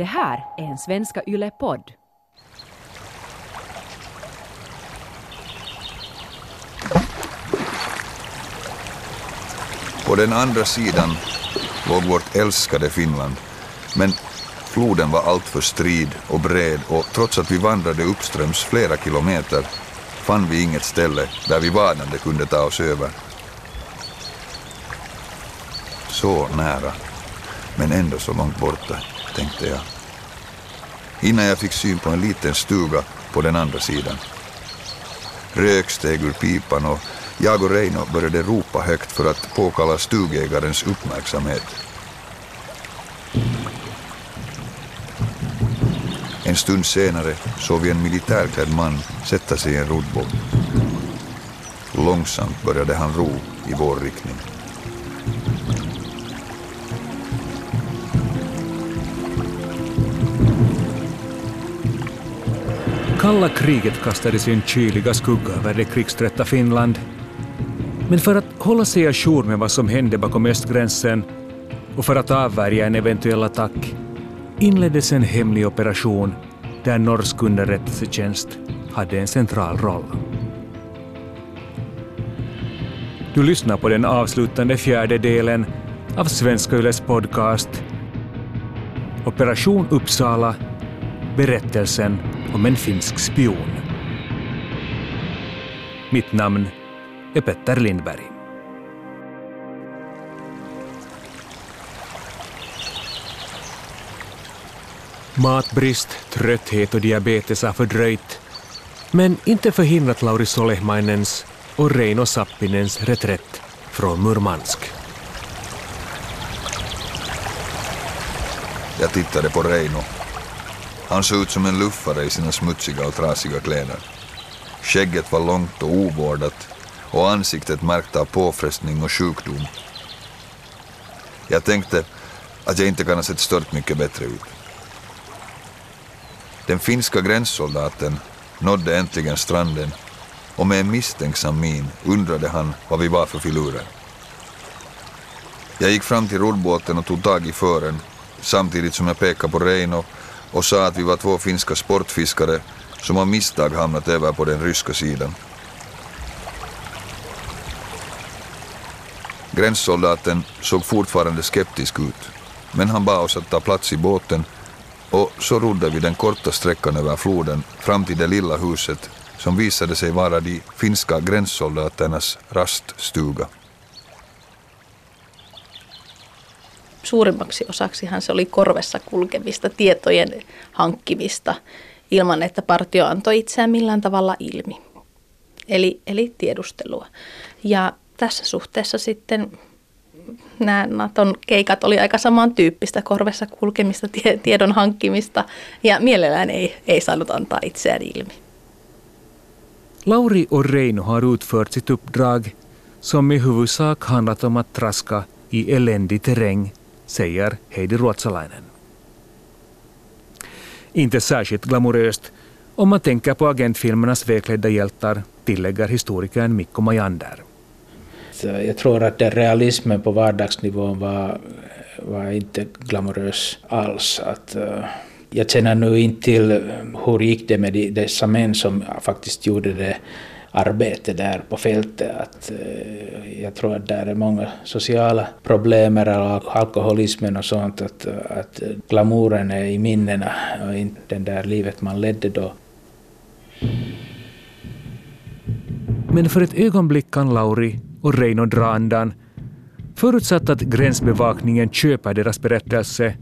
Det här är en Svenska Yle-podd. På den andra sidan låg vårt älskade Finland. Men floden var alltför strid och bred och trots att vi vandrade uppströms flera kilometer fann vi inget ställe där vi vadande kunde ta oss över. Så nära, men ändå så långt borta, tänkte jag. Innan jag fick syn på en liten stuga på den andra sidan. Rök steg ur pipan och jag och Reino började ropa högt för att påkalla stugägarens uppmärksamhet. En stund senare såg vi en militärklädd man sätta sig i en roddbåt. Långsamt började han ro i vår riktning. Kalla kriget kastade sin kyliga skugga över det krigströtta Finland. Men för att hålla sig ajour med vad som hände bakom östgränsen och för att avvärja en eventuell attack inleddes en hemlig operation där norsk underrättelsetjänst hade en central roll. Du lyssnar på den avslutande fjärde delen av Svenska Yles podcast Operation Uppsala, berättelsen om en finsk spion. Mitt namn är Petter Lindberg. Matbrist, trötthet och diabetes har fördröjt, men inte förhindrat Lauri Solehmainens och Reino Sappinens reträtt från Murmansk. Jag tittade på Reino. Han såg ut som en luffare i sina smutsiga och trasiga kläder. Skägget var långt och ovårdat och ansiktet märkt av påfrestning och sjukdom. Jag tänkte att jag inte kan ha sett stört mycket bättre ut. Den finska gränssoldaten nådde äntligen stranden och med en misstänksam min undrade han vad vi var för filurer. Jag gick fram till roddbåten och tog tag i fören samtidigt som jag pekade på Reino och sa att vi var två finska sportfiskare som av misstag hamnat över på den ryska sidan. Gränssoldaten såg fortfarande skeptisk ut, men han bad oss att ta plats i båten och så rodde vi den korta sträckan över floden fram till det lilla huset som visade sig vara de finska gränssoldaternas raststuga. Suurimmaksi osaksihan se oli korvessa kulkevista tietojen hankkimista ilman, että partio antoi itseään millään tavalla ilmi. Eli, eli tiedustelua. Ja tässä suhteessa sitten nämä Naton keikat oli aika samantyyppistä korvessa kulkemista, tie, tiedon hankkimista ja mielellään ei, ei saanut antaa itseään ilmi. Lauri och Reino har utfört sitt uppdrag som i huvudsak handlat om att traska i eländig terräng, säger Heidi Ruotsalainen. Inte särskilt glamoröst om man tänker på agentfilmernas väklädda hjältar, tillägger historikern Mikko Majander. Jag tror att den realismen på vardagsnivån var, var inte glamorös alls. Att, uh, jag känner nu inte till hur gick det med de, dessa män som faktiskt gjorde det arbete där på fältet. Att, eh, jag tror att där är många sociala problem, alkoholismen och sånt. Att, att glamouren är i minnena och inte det där livet man ledde då. Men för ett ögonblick kan Lauri och Reino dra andan, förutsatt att gränsbevakningen köper deras berättelse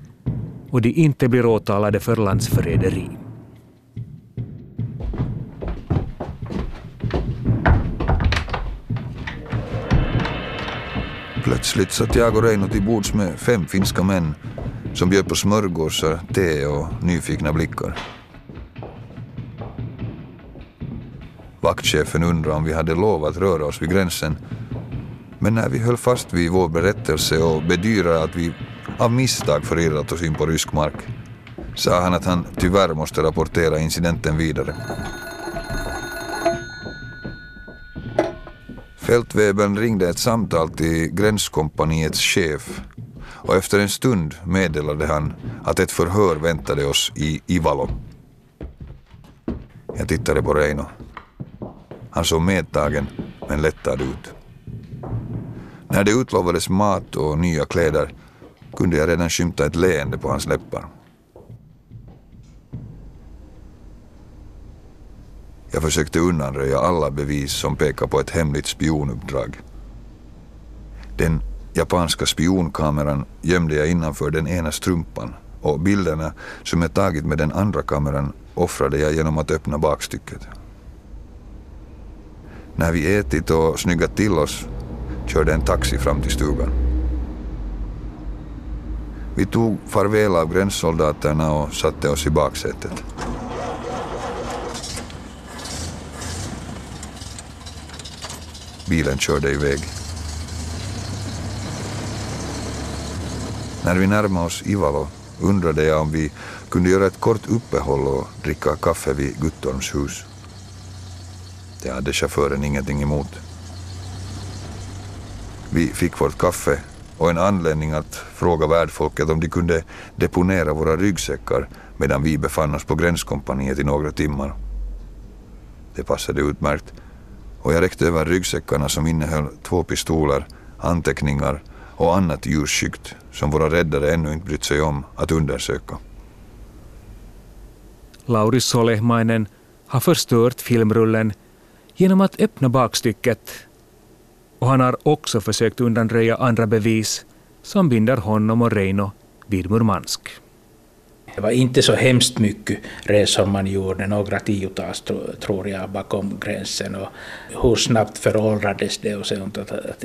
och de inte blir åtalade för landsförräderi. Plötsligt satt jag och Reino till bords med fem finska män som bjöd på smörgåsar, te och nyfikna blickar. Vaktchefen undrade om vi hade lov att röra oss vid gränsen men när vi höll fast vid vår berättelse och bedyrade att vi av misstag förirrat oss in på rysk mark sa han att han tyvärr måste rapportera incidenten vidare. Fältwebern ringde ett samtal till gränskompaniets chef och efter en stund meddelade han att ett förhör väntade oss i Ivalo. Jag tittade på Reino. Han såg medtagen men lättad ut. När det utlovades mat och nya kläder kunde jag redan skymta ett leende på hans läppar. Jag försökte undanröja alla bevis som pekar på ett hemligt spionuppdrag. Den japanska spionkameran gömde jag innanför den ena strumpan och bilderna som jag tagit med den andra kameran offrade jag genom att öppna bakstycket. När vi ätit och snyggat till oss körde en taxi fram till stugan. Vi tog farväl av gränssoldaterna och satte oss i baksätet. Bilen körde iväg. När vi närmade oss Ivalo undrade jag om vi kunde göra ett kort uppehåll och dricka kaffe vid Guttorms hus. Det hade chauffören ingenting emot. Vi fick vårt kaffe och en anledning att fråga värdfolket om de kunde deponera våra ryggsäckar medan vi befann oss på gränskompaniet i några timmar. Det passade utmärkt och jag räckte över ryggsäckarna som innehöll två pistoler, anteckningar och annat djurskikt som våra räddare ännu inte brytt sig om att undersöka. Lauri Solehmainen har förstört filmrullen genom att öppna bakstycket och han har också försökt undanröja andra bevis som binder honom och Reino vid Murmansk. Det var inte så hemskt mycket resor man gjorde, några tiotals tror jag bakom gränsen och hur snabbt föråldrades det och sånt. Att, att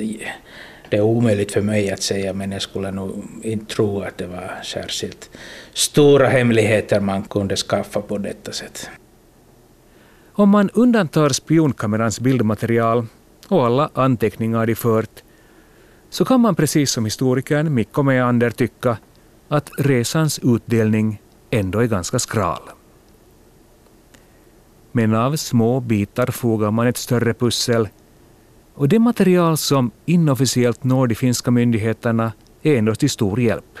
det är omöjligt för mig att säga men jag skulle nog inte tro att det var särskilt stora hemligheter man kunde skaffa på detta sätt. Om man undantar spionkamerans bildmaterial och alla anteckningar de fört så kan man precis som historikern Mikko Meander tycka att resans utdelning ändå är ganska skral. Men av små bitar fogar man ett större pussel och det material som inofficiellt når de finska myndigheterna är ändå till stor hjälp.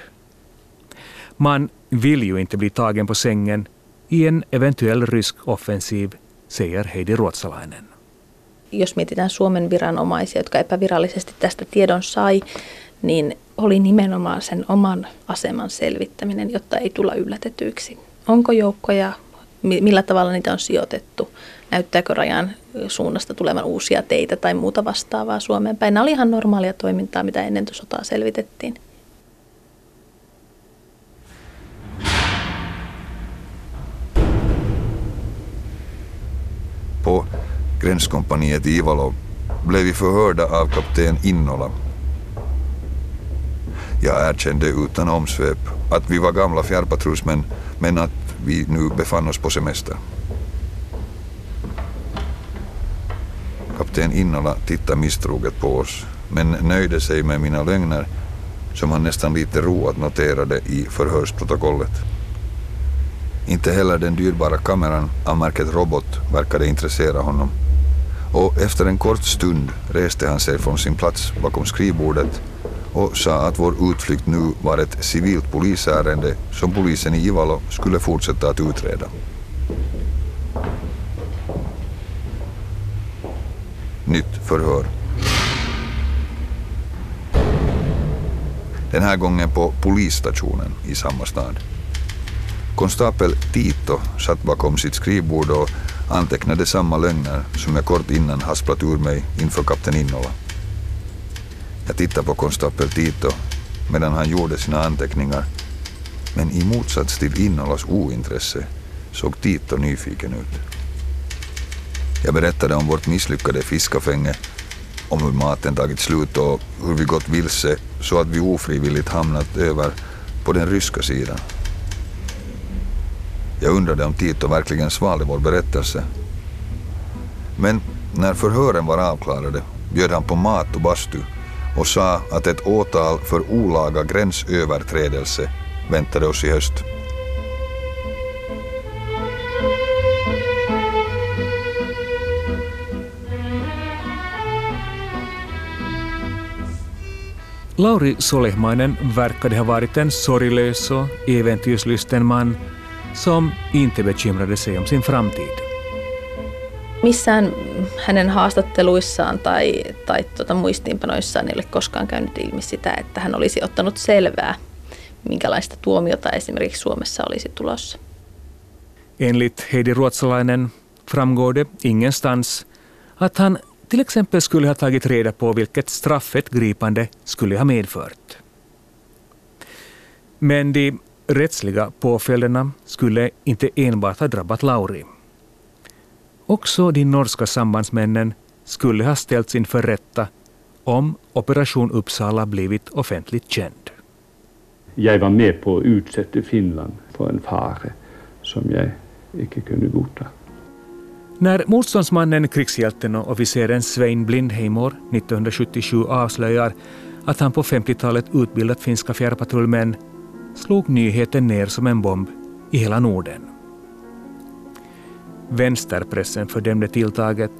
Man vill ju inte bli tagen på sängen i en eventuell rysk offensiv, säger Heidi Ruotsalainen. Jos mietitään Suomen viranomaisia, jotka epävirallisesti tästä tiedon sai, niin oli nimenomaan sen oman aseman selvittäminen, jotta ei tulla yllätetyiksi. Onko joukkoja, millä tavalla niitä on sijoitettu, näyttääkö rajan suunnasta tulevan uusia teitä tai muuta vastaavaa Suomeen päin. Nämä oli ihan normaalia toimintaa, mitä ennen sotaa selvitettiin. På gränskompaniet i Ivalo blev vi förhörda av kapten Innola. Jag erkände utan omsvep att vi var gamla fjärrpatrullsmän men att vi nu befann oss på semester. Kapten Innala tittade misstroget på oss, men nöjde sig med mina lögner som han nästan lite roat noterade i förhörsprotokollet. Inte heller den dyrbara kameran av märket Robot verkade intressera honom. Och efter en kort stund reste han sig från sin plats bakom skrivbordet och sa att vår utflykt nu var ett civilt polisärende som polisen i Ivalo skulle fortsätta att utreda. Nytt förhör. Den här gången på polisstationen i samma stad. Konstapel Tito satt bakom sitt skrivbord och antecknade samma lögner som jag kort innan hasplat ur mig inför kapten Innola. Jag tittade på konstapel Tito medan han gjorde sina anteckningar. Men i motsats till Innolas ointresse såg Tito nyfiken ut. Jag berättade om vårt misslyckade fiskafänge, om hur maten tagit slut och hur vi gått vilse så att vi ofrivilligt hamnat över på den ryska sidan. Jag undrade om Tito verkligen svalde vår berättelse. Men när förhören var avklarade bjöd han på mat och bastu och sa att ett åtal för olaga gränsöverträdelse väntade oss i höst. Lauri Solehmainen verkade ha varit en sorglös och äventyrslysten man som inte bekymrade sig om sin framtid. Missään hänen haastatteluissaan tai, tai tuota muistiinpanoissaan ei ole koskaan käynyt ilmi sitä, että hän olisi ottanut selvää, minkälaista tuomiota esimerkiksi Suomessa olisi tulossa. Enligt Heidi Ruotsalainen framgår det ingenstans att han till exempel skulle ha tagit reda på vilket straff ett gripande skulle ha medfört. Men de rättsliga påföljderna skulle inte enbart ha drabbat Lauri. Också de norska sambandsmännen skulle ha ställts inför rätta om Operation Uppsala blivit offentligt känd. Jag var med på att utsätta Finland för en fara som jag inte kunde godta. När motståndsmannen, krigshjälten och officeren Svein Blindheimor 1977 avslöjar att han på 50-talet utbildat finska fjärrpatrullmän slog nyheten ner som en bomb i hela Norden. Vänsterpressen fördömde tilltaget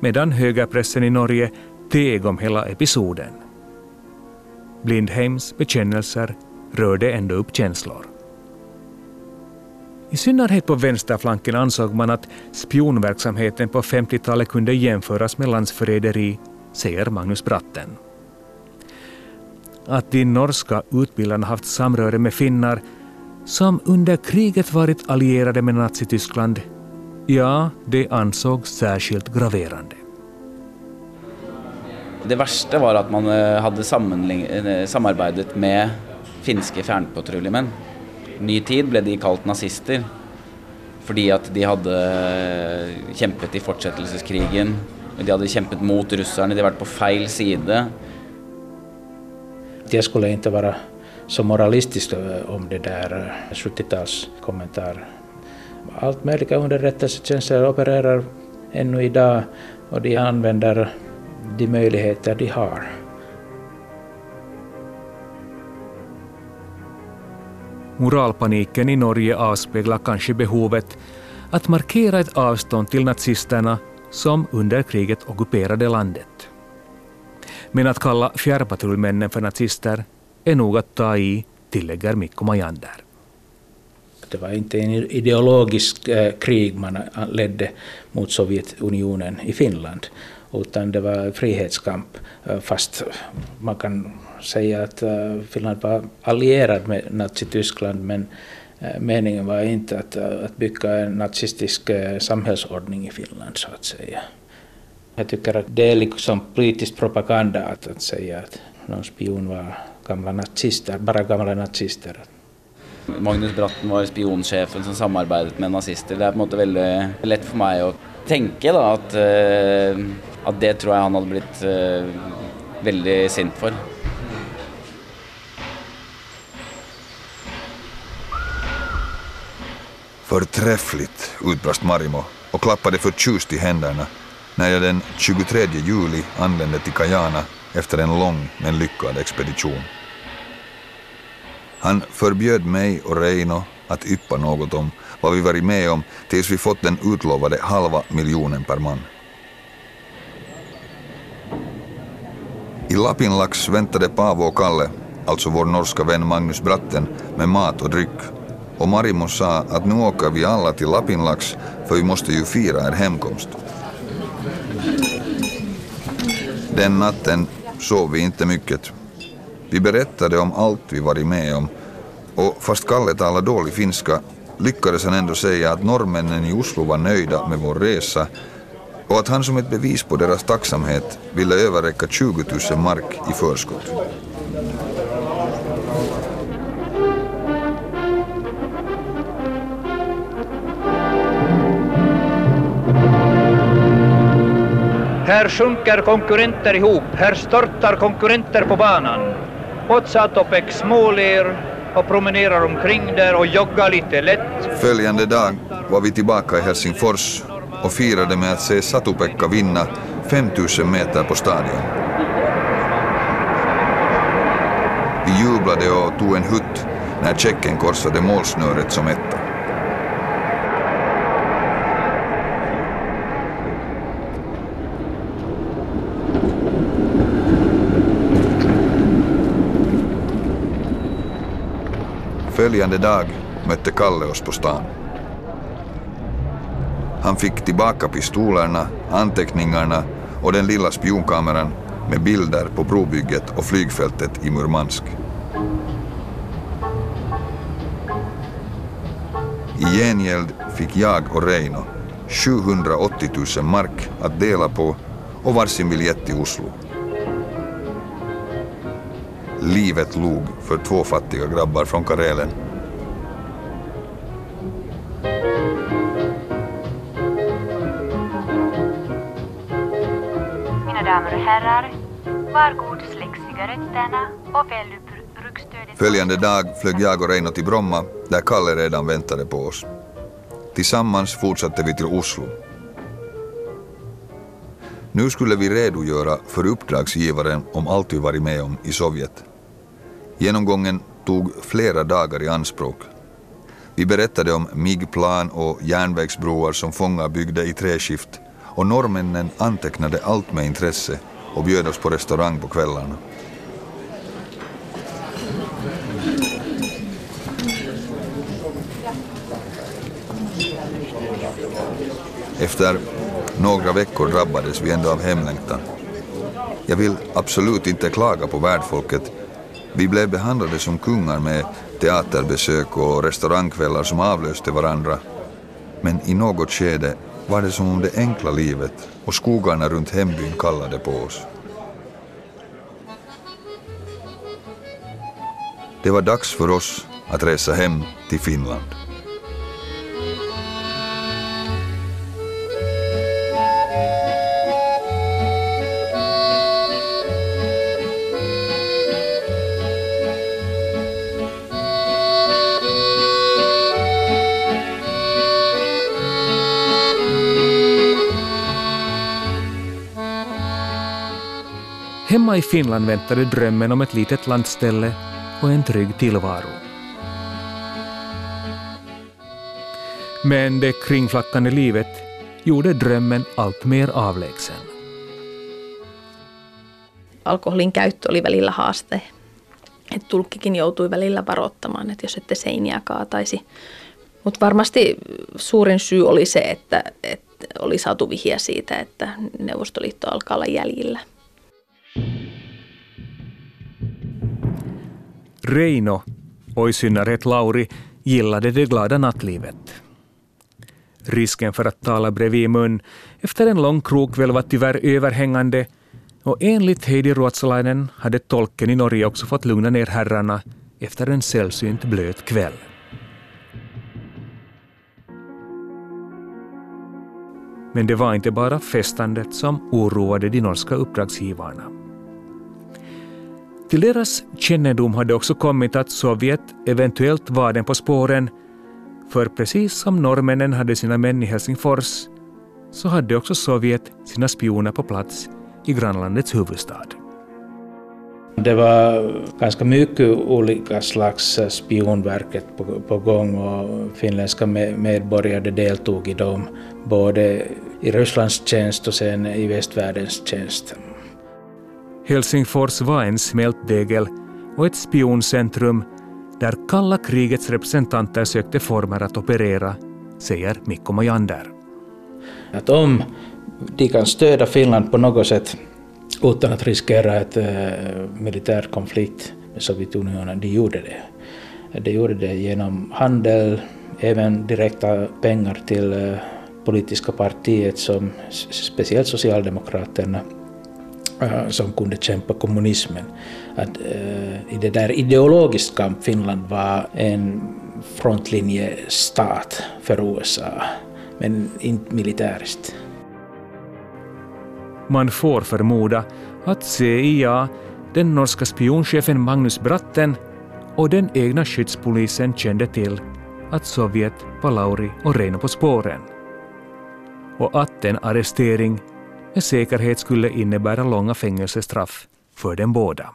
medan högerpressen i Norge teg om hela episoden. Blindheims bekännelser rörde ändå upp känslor. I synnerhet på vänsterflanken ansåg man att spionverksamheten på 50-talet kunde jämföras med landsförräderi, säger Magnus Bratten. Att de norska utbildarna haft samröre med finnar som under kriget varit allierade med Nazityskland, ja, det ansågs särskilt graverande. Det värsta var att man eh, hade eh, samarbetat med finska fjärrpatrullemän. Ny tid blev de kalt nazister fordi at de hadde kjempet i fortsettelseskrigen. De hadde kjempet mot russerne, de hadde vært på feil side. Jag skulle inte vara så moralistisk om det där 70-talskommentar. Allt möjliga underrättelsetjänster opererar ännu idag och de använder de möjligheter de har. Moralpaniken i Norge avspeglar kanske behovet att markera ett avstånd till nazisterna som under kriget ockuperade landet. Men att kalla fjärrpatrullmännen för nazister är nog att ta i, tillägger Mikko Majander. Det var inte en ideologisk eh, krig man eh, ledde mot Sovjetunionen i Finland, utan det var frihetskamp. Eh, fast man kan säga att Finland var allierad med Nazityskland men meningen var inte att, att bygga en nazistisk samhällsordning i Finland så att säga. Jag tycker att det är liksom politisk propaganda att, att säga att någon spion var gamla nazister, bara gamla nazister. Magnus Bratten var spionchefen som samarbetade med nazister. Det är på något väldigt lätt för mig att tänka då att, eh, att det tror jag han hade blivit eh, väldigt sint för. Förträffligt, utbrast Marimo och klappade förtjust i händerna när jag den 23 juli anlände till Kajana efter en lång men lyckad expedition. Han förbjöd mig och Reino att yppa något om vad vi varit med om tills vi fått den utlovade halva miljonen per man. I Lapinlax väntade Paavo och Kalle, alltså vår norska vän Magnus Bratten, med mat och dryck och Marimo sa att nu åker vi alla till Lapinlax för vi måste ju fira er hemkomst. Den natten sov vi inte mycket. Vi berättade om allt vi varit med om och fast Kalle talade dålig finska lyckades han ändå säga att norrmännen i Oslo var nöjda med vår resa och att han som ett bevis på deras tacksamhet ville överräcka 20 000 mark i förskott. Här sjunker konkurrenter ihop, här störtar konkurrenter på banan. Otsatopek småler och promenerar omkring där och joggar lite lätt. Följande dag var vi tillbaka i Helsingfors och firade med att se Satupekka vinna 5000 meter på stadion. Vi jublade och tog en hutt när Tjecken korsade målsnöret som etta. Följande dag mötte Kalle oss på stan. Han fick tillbaka pistolerna, anteckningarna och den lilla spionkameran med bilder på brobygget och flygfältet i Murmansk. I gengäld fick jag och Reino 780 000 mark att dela på och varsin biljett till Oslo. Livet log för två fattiga grabbar från Karelen. Mina damer och herrar, var god släck cigaretterna och välj upp ryggstödet. Följande dag flög jag och Reino till Bromma där Kalle redan väntade på oss. Tillsammans fortsatte vi till Oslo. Nu skulle vi redogöra för uppdragsgivaren om allt vi varit med om i Sovjet. Genomgången tog flera dagar i anspråk. Vi berättade om MIG-plan och järnvägsbroar som fångar byggde i träskift och norrmännen antecknade allt med intresse och bjöd oss på restaurang på kvällarna. Efter några veckor drabbades vi ändå av hemlängtan. Jag vill absolut inte klaga på värdfolket. Vi blev behandlade som kungar med teaterbesök och restaurangkvällar som avlöste varandra. Men i något skede var det som om det enkla livet och skogarna runt hembyn kallade på oss. Det var dags för oss att resa hem till Finland. Hemma i Finland väntade drömmen om ett litet landställe och en trygg tillvaro. Men det kringflackande livet gjorde drömmen allt mer avlägsen. Alkoholin käyttö oli välillä haaste. Et tulkkikin joutui välillä varoittamaan, että jos ette seiniä kaataisi. Mutta varmasti suurin syy oli se, että, että oli saatu vihja siitä, että Neuvostoliitto alkaa olla jäljillä. Reino, och i synnerhet Lauri, gillade det glada nattlivet. Risken för att tala bredvid mun efter en lång krogkväll var tyvärr överhängande och enligt Heidi Ruotsalainen hade tolken i Norge också fått lugna ner herrarna efter en sällsynt blöt kväll. Men det var inte bara festandet som oroade de norska uppdragsgivarna. Till deras kännedom hade också kommit att Sovjet eventuellt var den på spåren, för precis som norrmännen hade sina män i Helsingfors, så hade också Sovjet sina spioner på plats i grannlandets huvudstad. Det var ganska mycket olika slags spionverket på, på gång och finländska medborgare deltog i dem, både i Rysslands tjänst och sen i västvärldens tjänst. Helsingfors var en smältdegel och ett spioncentrum där kalla krigets representanter sökte former att operera, säger Mikko Mojander. Att om de kan stödja Finland på något sätt utan att riskera ett eh, militär konflikt med Sovjetunionen, de gjorde det. De gjorde det genom handel, även direkta pengar till eh, politiska partiet som speciellt Socialdemokraterna Eh, som kunde kämpa kommunismen. Att, eh, I det där ideologiskt kamp Finland var en frontlinjestat för USA, men inte militäriskt. Man får förmoda att CIA, den norska spionchefen Magnus Bratten och den egna skyddspolisen kände till att Sovjet var Lauri och Reino på spåren. Och att en arrestering med säkerhet skulle innebära långa fängelsestraff för dem båda.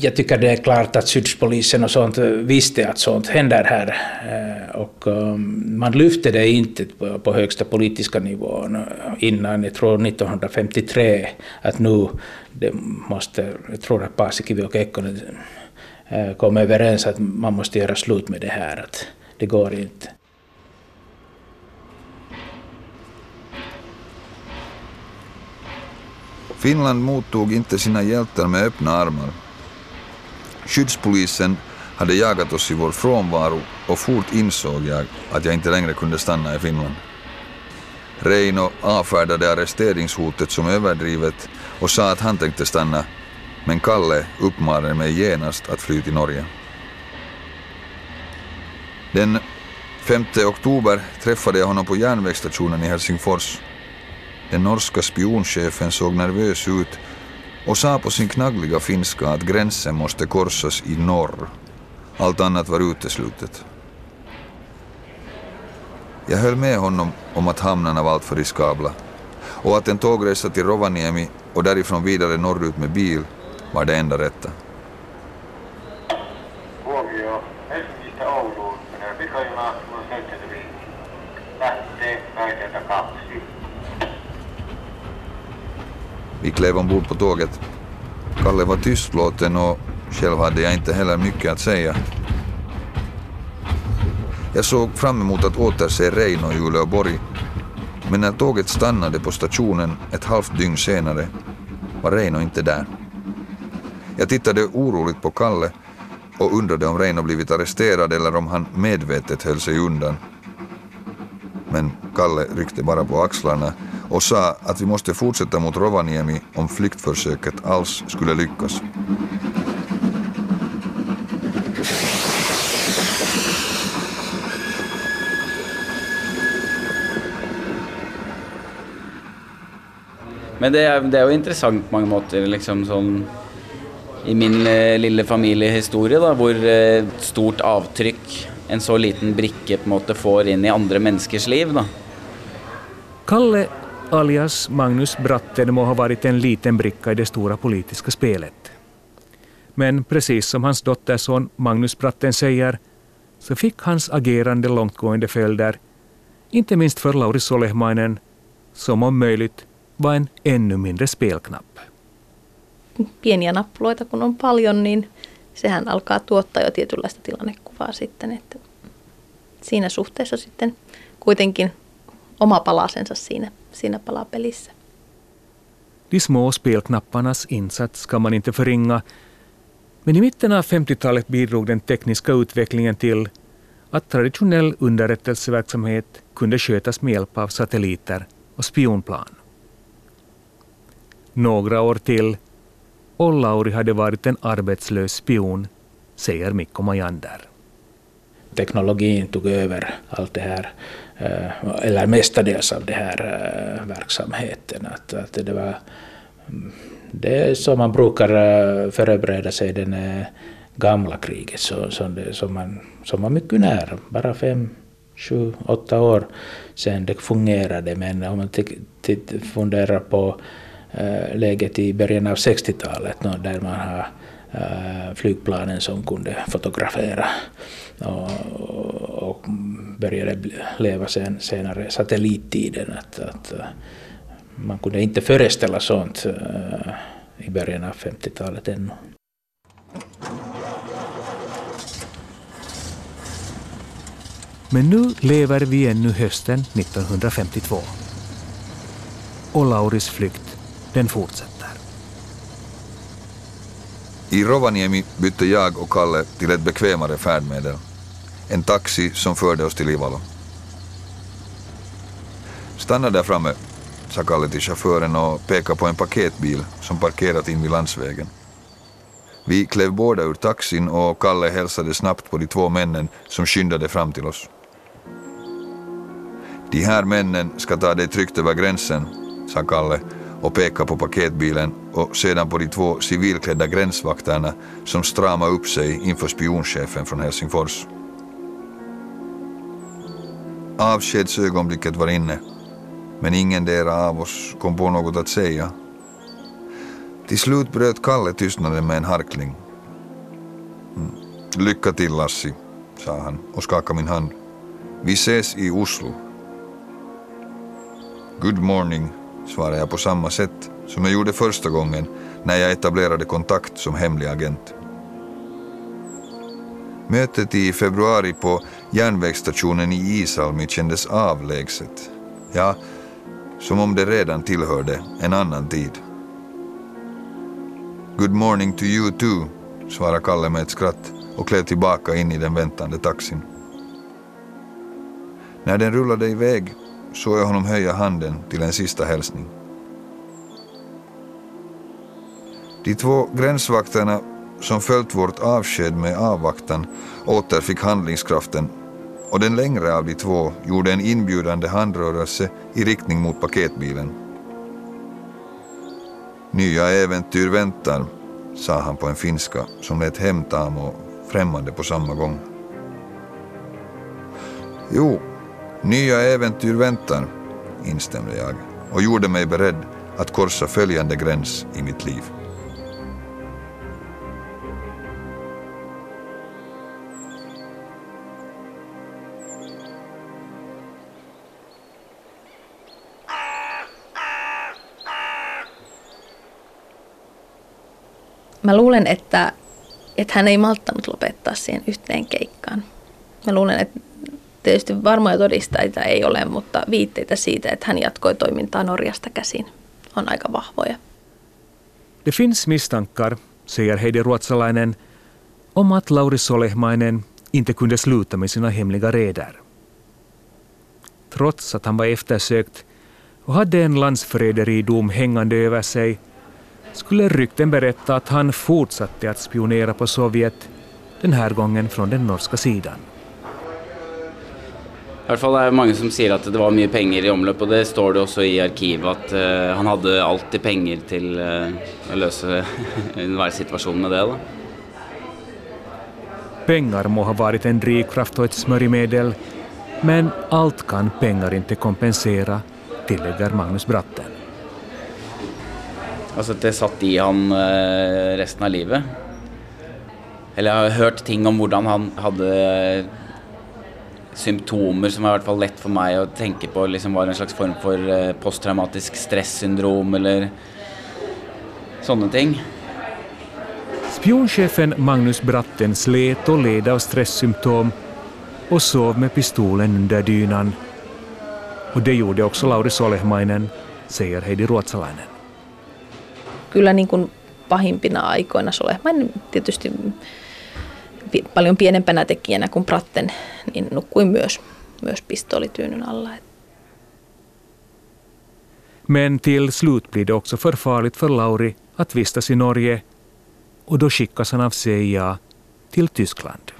Jag tycker det är klart att skyddspolisen och sånt visste att sånt händer här. Eh, och um, man lyfte det inte på högsta politiska nivån eh, innan, jag tror 1953, att nu det måste, jag tror att Paasikivi och Kekkonen eh, kom överens att man måste göra slut med det här, att det går inte. Finland mottog inte sina hjältar med öppna armar. Skyddspolisen hade jagat oss i vår frånvaro och fort insåg jag att jag inte längre kunde stanna i Finland. Reino avfärdade arresteringshotet som överdrivet och sa att han tänkte stanna, men Kalle uppmanade mig genast att fly till Norge. Den 5 oktober träffade jag honom på järnvägsstationen i Helsingfors. Den norska spionchefen såg nervös ut och sa på sin knaggliga finska att gränsen måste korsas i norr. Allt annat var uteslutet. Jag höll med honom om att hamnarna var alltför riskabla och att en tågresa till Rovaniemi och därifrån vidare norrut med bil var det enda rätta. Vi klev ombord på tåget. Kalle var tystlåten och själv hade jag inte heller mycket att säga. Jag såg fram emot att återse Reino i Uleåborg, men när tåget stannade på stationen ett halvt dygn senare var Reino inte där. Jag tittade oroligt på Kalle och undrade om Reino blivit arresterad eller om han medvetet höll sig undan. Men Kalle ryckte bara på axlarna och sa att vi måste fortsätta mot Rovaniemi om flyktförsöket alls skulle lyckas. Men det er, det er jo interessant på mange måter, liksom sånn I min eh, lille familiehistorie, da, hvor eh, stort avtrykk en så liten brikke på en måte får inn i andre menneskers liv. da. Kalle alias Magnus Bratten må ha varit en liten bricka i det stora politiska spelet. Men precis som hans dotterson Magnus Bratten säger så fick hans agerande långtgående följder, inte minst för Lauri Solehmainen, som om möjligt var en ännu mindre spelknapp. Pieniä nappuloita kun on paljon, niin sehän alkaa tuottaa jo tietynlaista tilannekuvaa sitten. Että siinä suhteessa sitten kuitenkin oma palasensa siinä, siinä palapelissä. De små spelknapparnas insats kan man inte förringa, men i mitten av 50-talet bidrog den tekniska utvecklingen till att traditionell underrättelseverksamhet kunde skötas med hjälp av satelliter och spionplan. Några år till och Lauri hade varit en arbetslös spion, säger Mikko Majander. Teknologin tog över allt det här, Eh, eller mestadels av den här eh, verksamheten. Att, att det, var, mm, det är så man brukar eh, förbereda sig den gamla kriget så, som, det, som, man, som var mycket nära, bara fem, sju, åtta år sedan det fungerade. Men om man funderar på äh, läget i början av 60-talet där man har äh, flygplanen som kunde fotografera och, och började leva sen, senare satellittiden. Att, att eh, man kunde inte föreställa sånt i början av 50-talet ännu. Men nu lever vi ännu hösten 1952. Och Lauris flykt den fortsätter. I Rovaniemi bytte jag och Kalle till ett bekvämare färdmedel. En taxi som förde oss till Ivalo. Stanna där framme, sa Kalle till chauffören och pekade på en paketbil som parkerat in vid landsvägen. Vi klev båda ur taxin och Kalle hälsade snabbt på de två männen som skyndade fram till oss. De här männen ska ta dig tryggt över gränsen, sa Kalle och pekade på paketbilen och sedan på de två civilklädda gränsvakterna som stramade upp sig inför spionchefen från Helsingfors. Avskedsögonblicket var inne, men ingendera av oss kom på något att säga. Till slut bröt Kalle tystnaden med en harkling. Mm, Lycka till Lassi, sa han och skakade min hand. Vi ses i Oslo. Good morning, svarade jag på samma sätt som jag gjorde första gången när jag etablerade kontakt som hemlig agent. Mötet i februari på järnvägsstationen i Isalmi kändes avlägset. Ja, som om det redan tillhörde en annan tid. Good morning to you too, svarade Kalle med ett skratt och klev tillbaka in i den väntande taxin. När den rullade iväg såg jag honom höja handen till en sista hälsning. De två gränsvakterna som följt vårt avsked med avvaktan återfick handlingskraften och den längre av de två gjorde en inbjudande handrörelse i riktning mot paketbilen. Nya äventyr väntar, sa han på en finska som lät hemtam och främmande på samma gång. Jo, nya äventyr väntar, instämde jag och gjorde mig beredd att korsa följande gräns i mitt liv. Mä luulen, että, että hän ei malttanut lopettaa siihen yhteen keikkaan. Mä luulen, että tietysti varmoja todisteita ei ole, mutta viitteitä siitä, että hän jatkoi toimintaa Norjasta käsin, on aika vahvoja. Det finns misstankar, säger Heidi Ruotsalainen, om att Lauri Solehmainen inte kunde sluta med sina hemliga reder. Trots att han var eftersökt och hade en landsförräderidom hängande över sig skulle rykten berätta att han fortsatte att spionera på Sovjet, den här gången från den norska sidan. I hvert fall er det mange som sier at det var mye penger i omløp, og det står det også i arkivet at uh, han hadde alltid penger til uh, å løse enhver situasjon med det. da. Pengar må ha varit en drivkraft och ett smörjmedel, men allt kan pengar inte kompensera, tillägger Magnus Bratten. Altså at det satt i han eh, resten av livet. Eller jeg har hørt ting om hvordan han hadde eh, symptomer som er i hvert fall lett for meg å tenke på liksom var en slags form for eh, posttraumatisk stressyndrom eller sånne ting. Spionchefen Magnus Bratten slet och led av stresssymptom och sov med pistolen under dynan. Och det gjorde också Lauri Solehmainen, säger Heidi Ruotsalainen. Kyllä niin kuin pahimpina aikoina Solehmainen tietysti paljon pienempänä tekijänä kuin Pratten, niin nukkuin myös, myös pistoolityynyn alla. Men till slut blir det också för farligt för Lauri att vistas i Norge och då skickas han av CIA till Tyskland.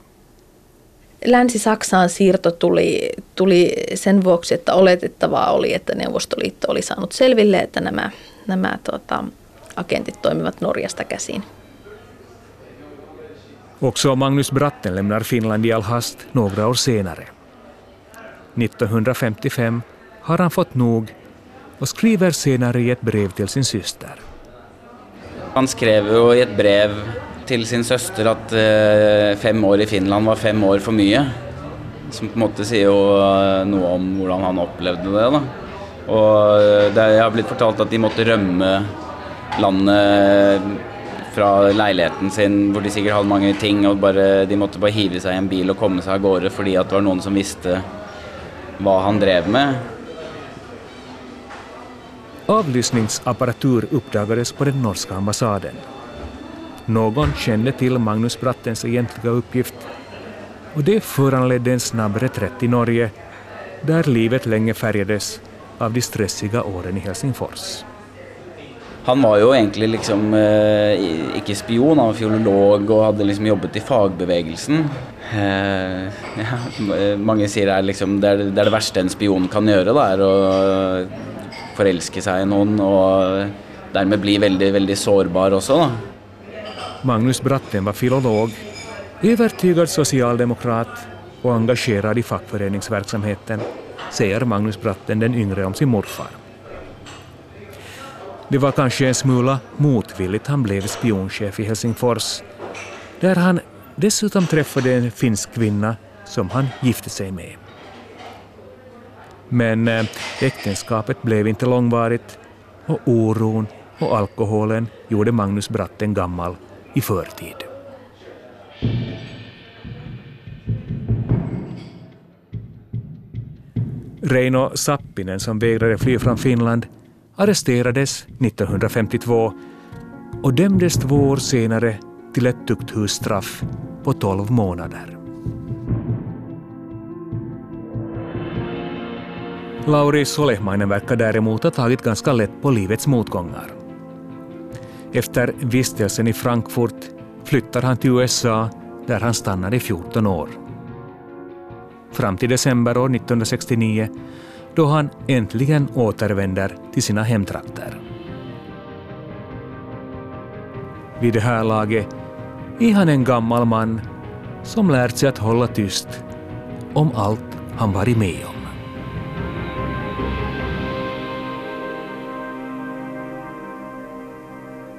Länsi-Saksaan siirto tuli, tuli sen vuoksi, että oletettavaa oli, että Neuvostoliitto oli saanut selville, että nämä, nämä tota, agentit toimivat Norjasta käsin. Också Magnus Bratten lämnar Finland i all hast några år senare. 1955 har han fått nog och skriver senare i ett brev till sin syster. Han skrev jo i et brev til sin søster at eh, fem år i Finland var fem år for mye. Som på en måte sier jo eh, noe om hvordan han opplevde det. da. Og eh, det, har blitt fortalt at de måtte rømme landet eh, fra leiligheten sin hvor de sikkert hadde mange ting, og bare, de måtte bare hive seg i en bil og komme seg av gårde fordi at det var noen som visste hva han drev med. Avlyssningsapparatur uppdagades på den norska ambassaden. Någon kände till Magnus Brattens egentliga uppgift och det föranledde en snabb reträtt i Norge där livet länge färgades av de stressiga åren i Helsingfors. Han var jo egentlig liksom eh, ikke spion, han var filolog og hadde liksom jobbet i fagbevegelsen. Eh, ja, mange sier det er, liksom, det, er, det, er det verste en spion kan gjøre, da, er å forelske seg i noen og dermed bli veldig, veldig sårbar også. Da. Magnus Bratten var filolog, övertygad socialdemokrat och engagerad i fackföreningsverksamheten, säger Magnus Bratten den yngre om sin morfar. Det var kanske en smula motvilligt han blev spionchef i Helsingfors, där han dessutom träffade en finsk kvinna som han gifte sig med. Men eh, äktenskapet blev inte långvarigt och oron och alkoholen gjorde Magnus Bratten gammal i förtid. Reino Sappinen som vägrade fly från Finland arresterades 1952 och dömdes två år senare till ett tukthusstraff på 12 månader. Lauri Solehmainen verkar däremot ha tagit ganska lätt på livets motgångar. Efter vistelsen i Frankfurt flyttar han till USA där han stannar i 14 år. Fram till december år 1969 då han äntligen återvänder till sina hemtrakter. Vid det här laget är han en gammal man som lärt sig att hålla tyst om allt han varit med om.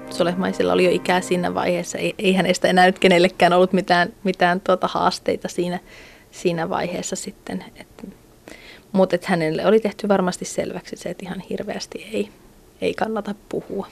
Solehmaisella oli jo ikää siinä vaiheessa. Ei, ei hänestä enää nyt kenellekään ollut mitään, mitään tuota haasteita siinä, siinä vaiheessa sitten. Et, mutta hänelle oli tehty varmasti selväksi se, että ihan hirveästi ei, ei kannata puhua.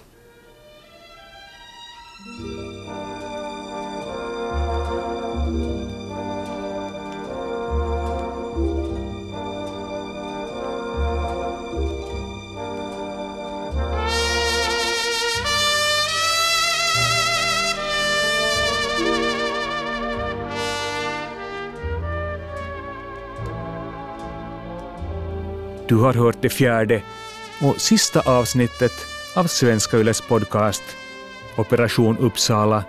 Du har hört det fjärde och sista avsnittet av Svenska Yles podcast Operation Uppsala,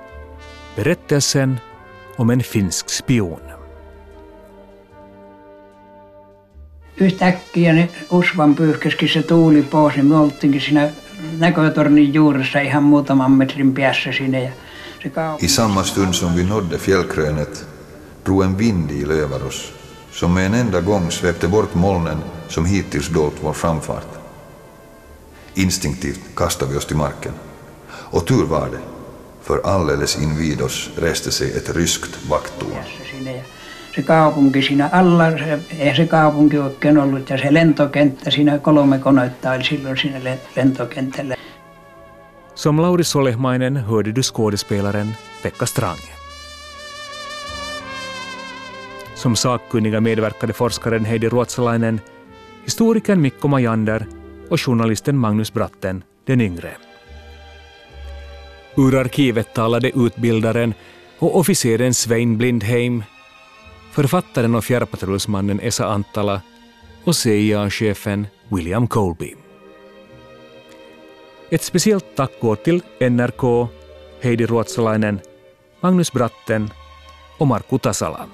berättelsen om en finsk spion. Yhtäkkiä ne usvan pyyhkäskin se tuuli pois, niin me oltiinkin siinä näkötornin juuressa ihan muutaman metrin päässä sinne. Ja se I samma stund som vi nådde fjällkrönet drog en vind över oss som med en enda gång svepte bort molnen som hittills dolt vår framfart. Instinktivt kastade vi oss till marken. Och tur var det, för alldeles invid oss reste sig ett ryskt vakttorn. Se kaupunki siinä alla, se, ei se kaupunki oikein ollut, ja se lentokenttä, siinä kolme konetta oli silloin siinä lentokentällä. Som Lauri Solehmainen hörde du skådespelaren Pekka Strange. Som sakkunniga medverkade forskaren Heidi Ruotsalainen, historikern Mikko Majander och journalisten Magnus Bratten den yngre. Ur arkivet talade utbildaren och officeren Svein Blindheim, författaren och fjärrpatrullsmannen Esa Antala och CIA-chefen William Colby. Ett speciellt tack går till NRK, Heidi Ruotsalainen, Magnus Bratten och Markku Tasala.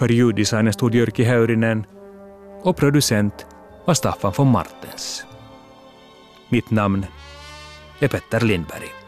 För ljuddesignen stod Jyrki Häyrinen och producent var Staffan von Martens. Mitt namn är Petter Lindberg.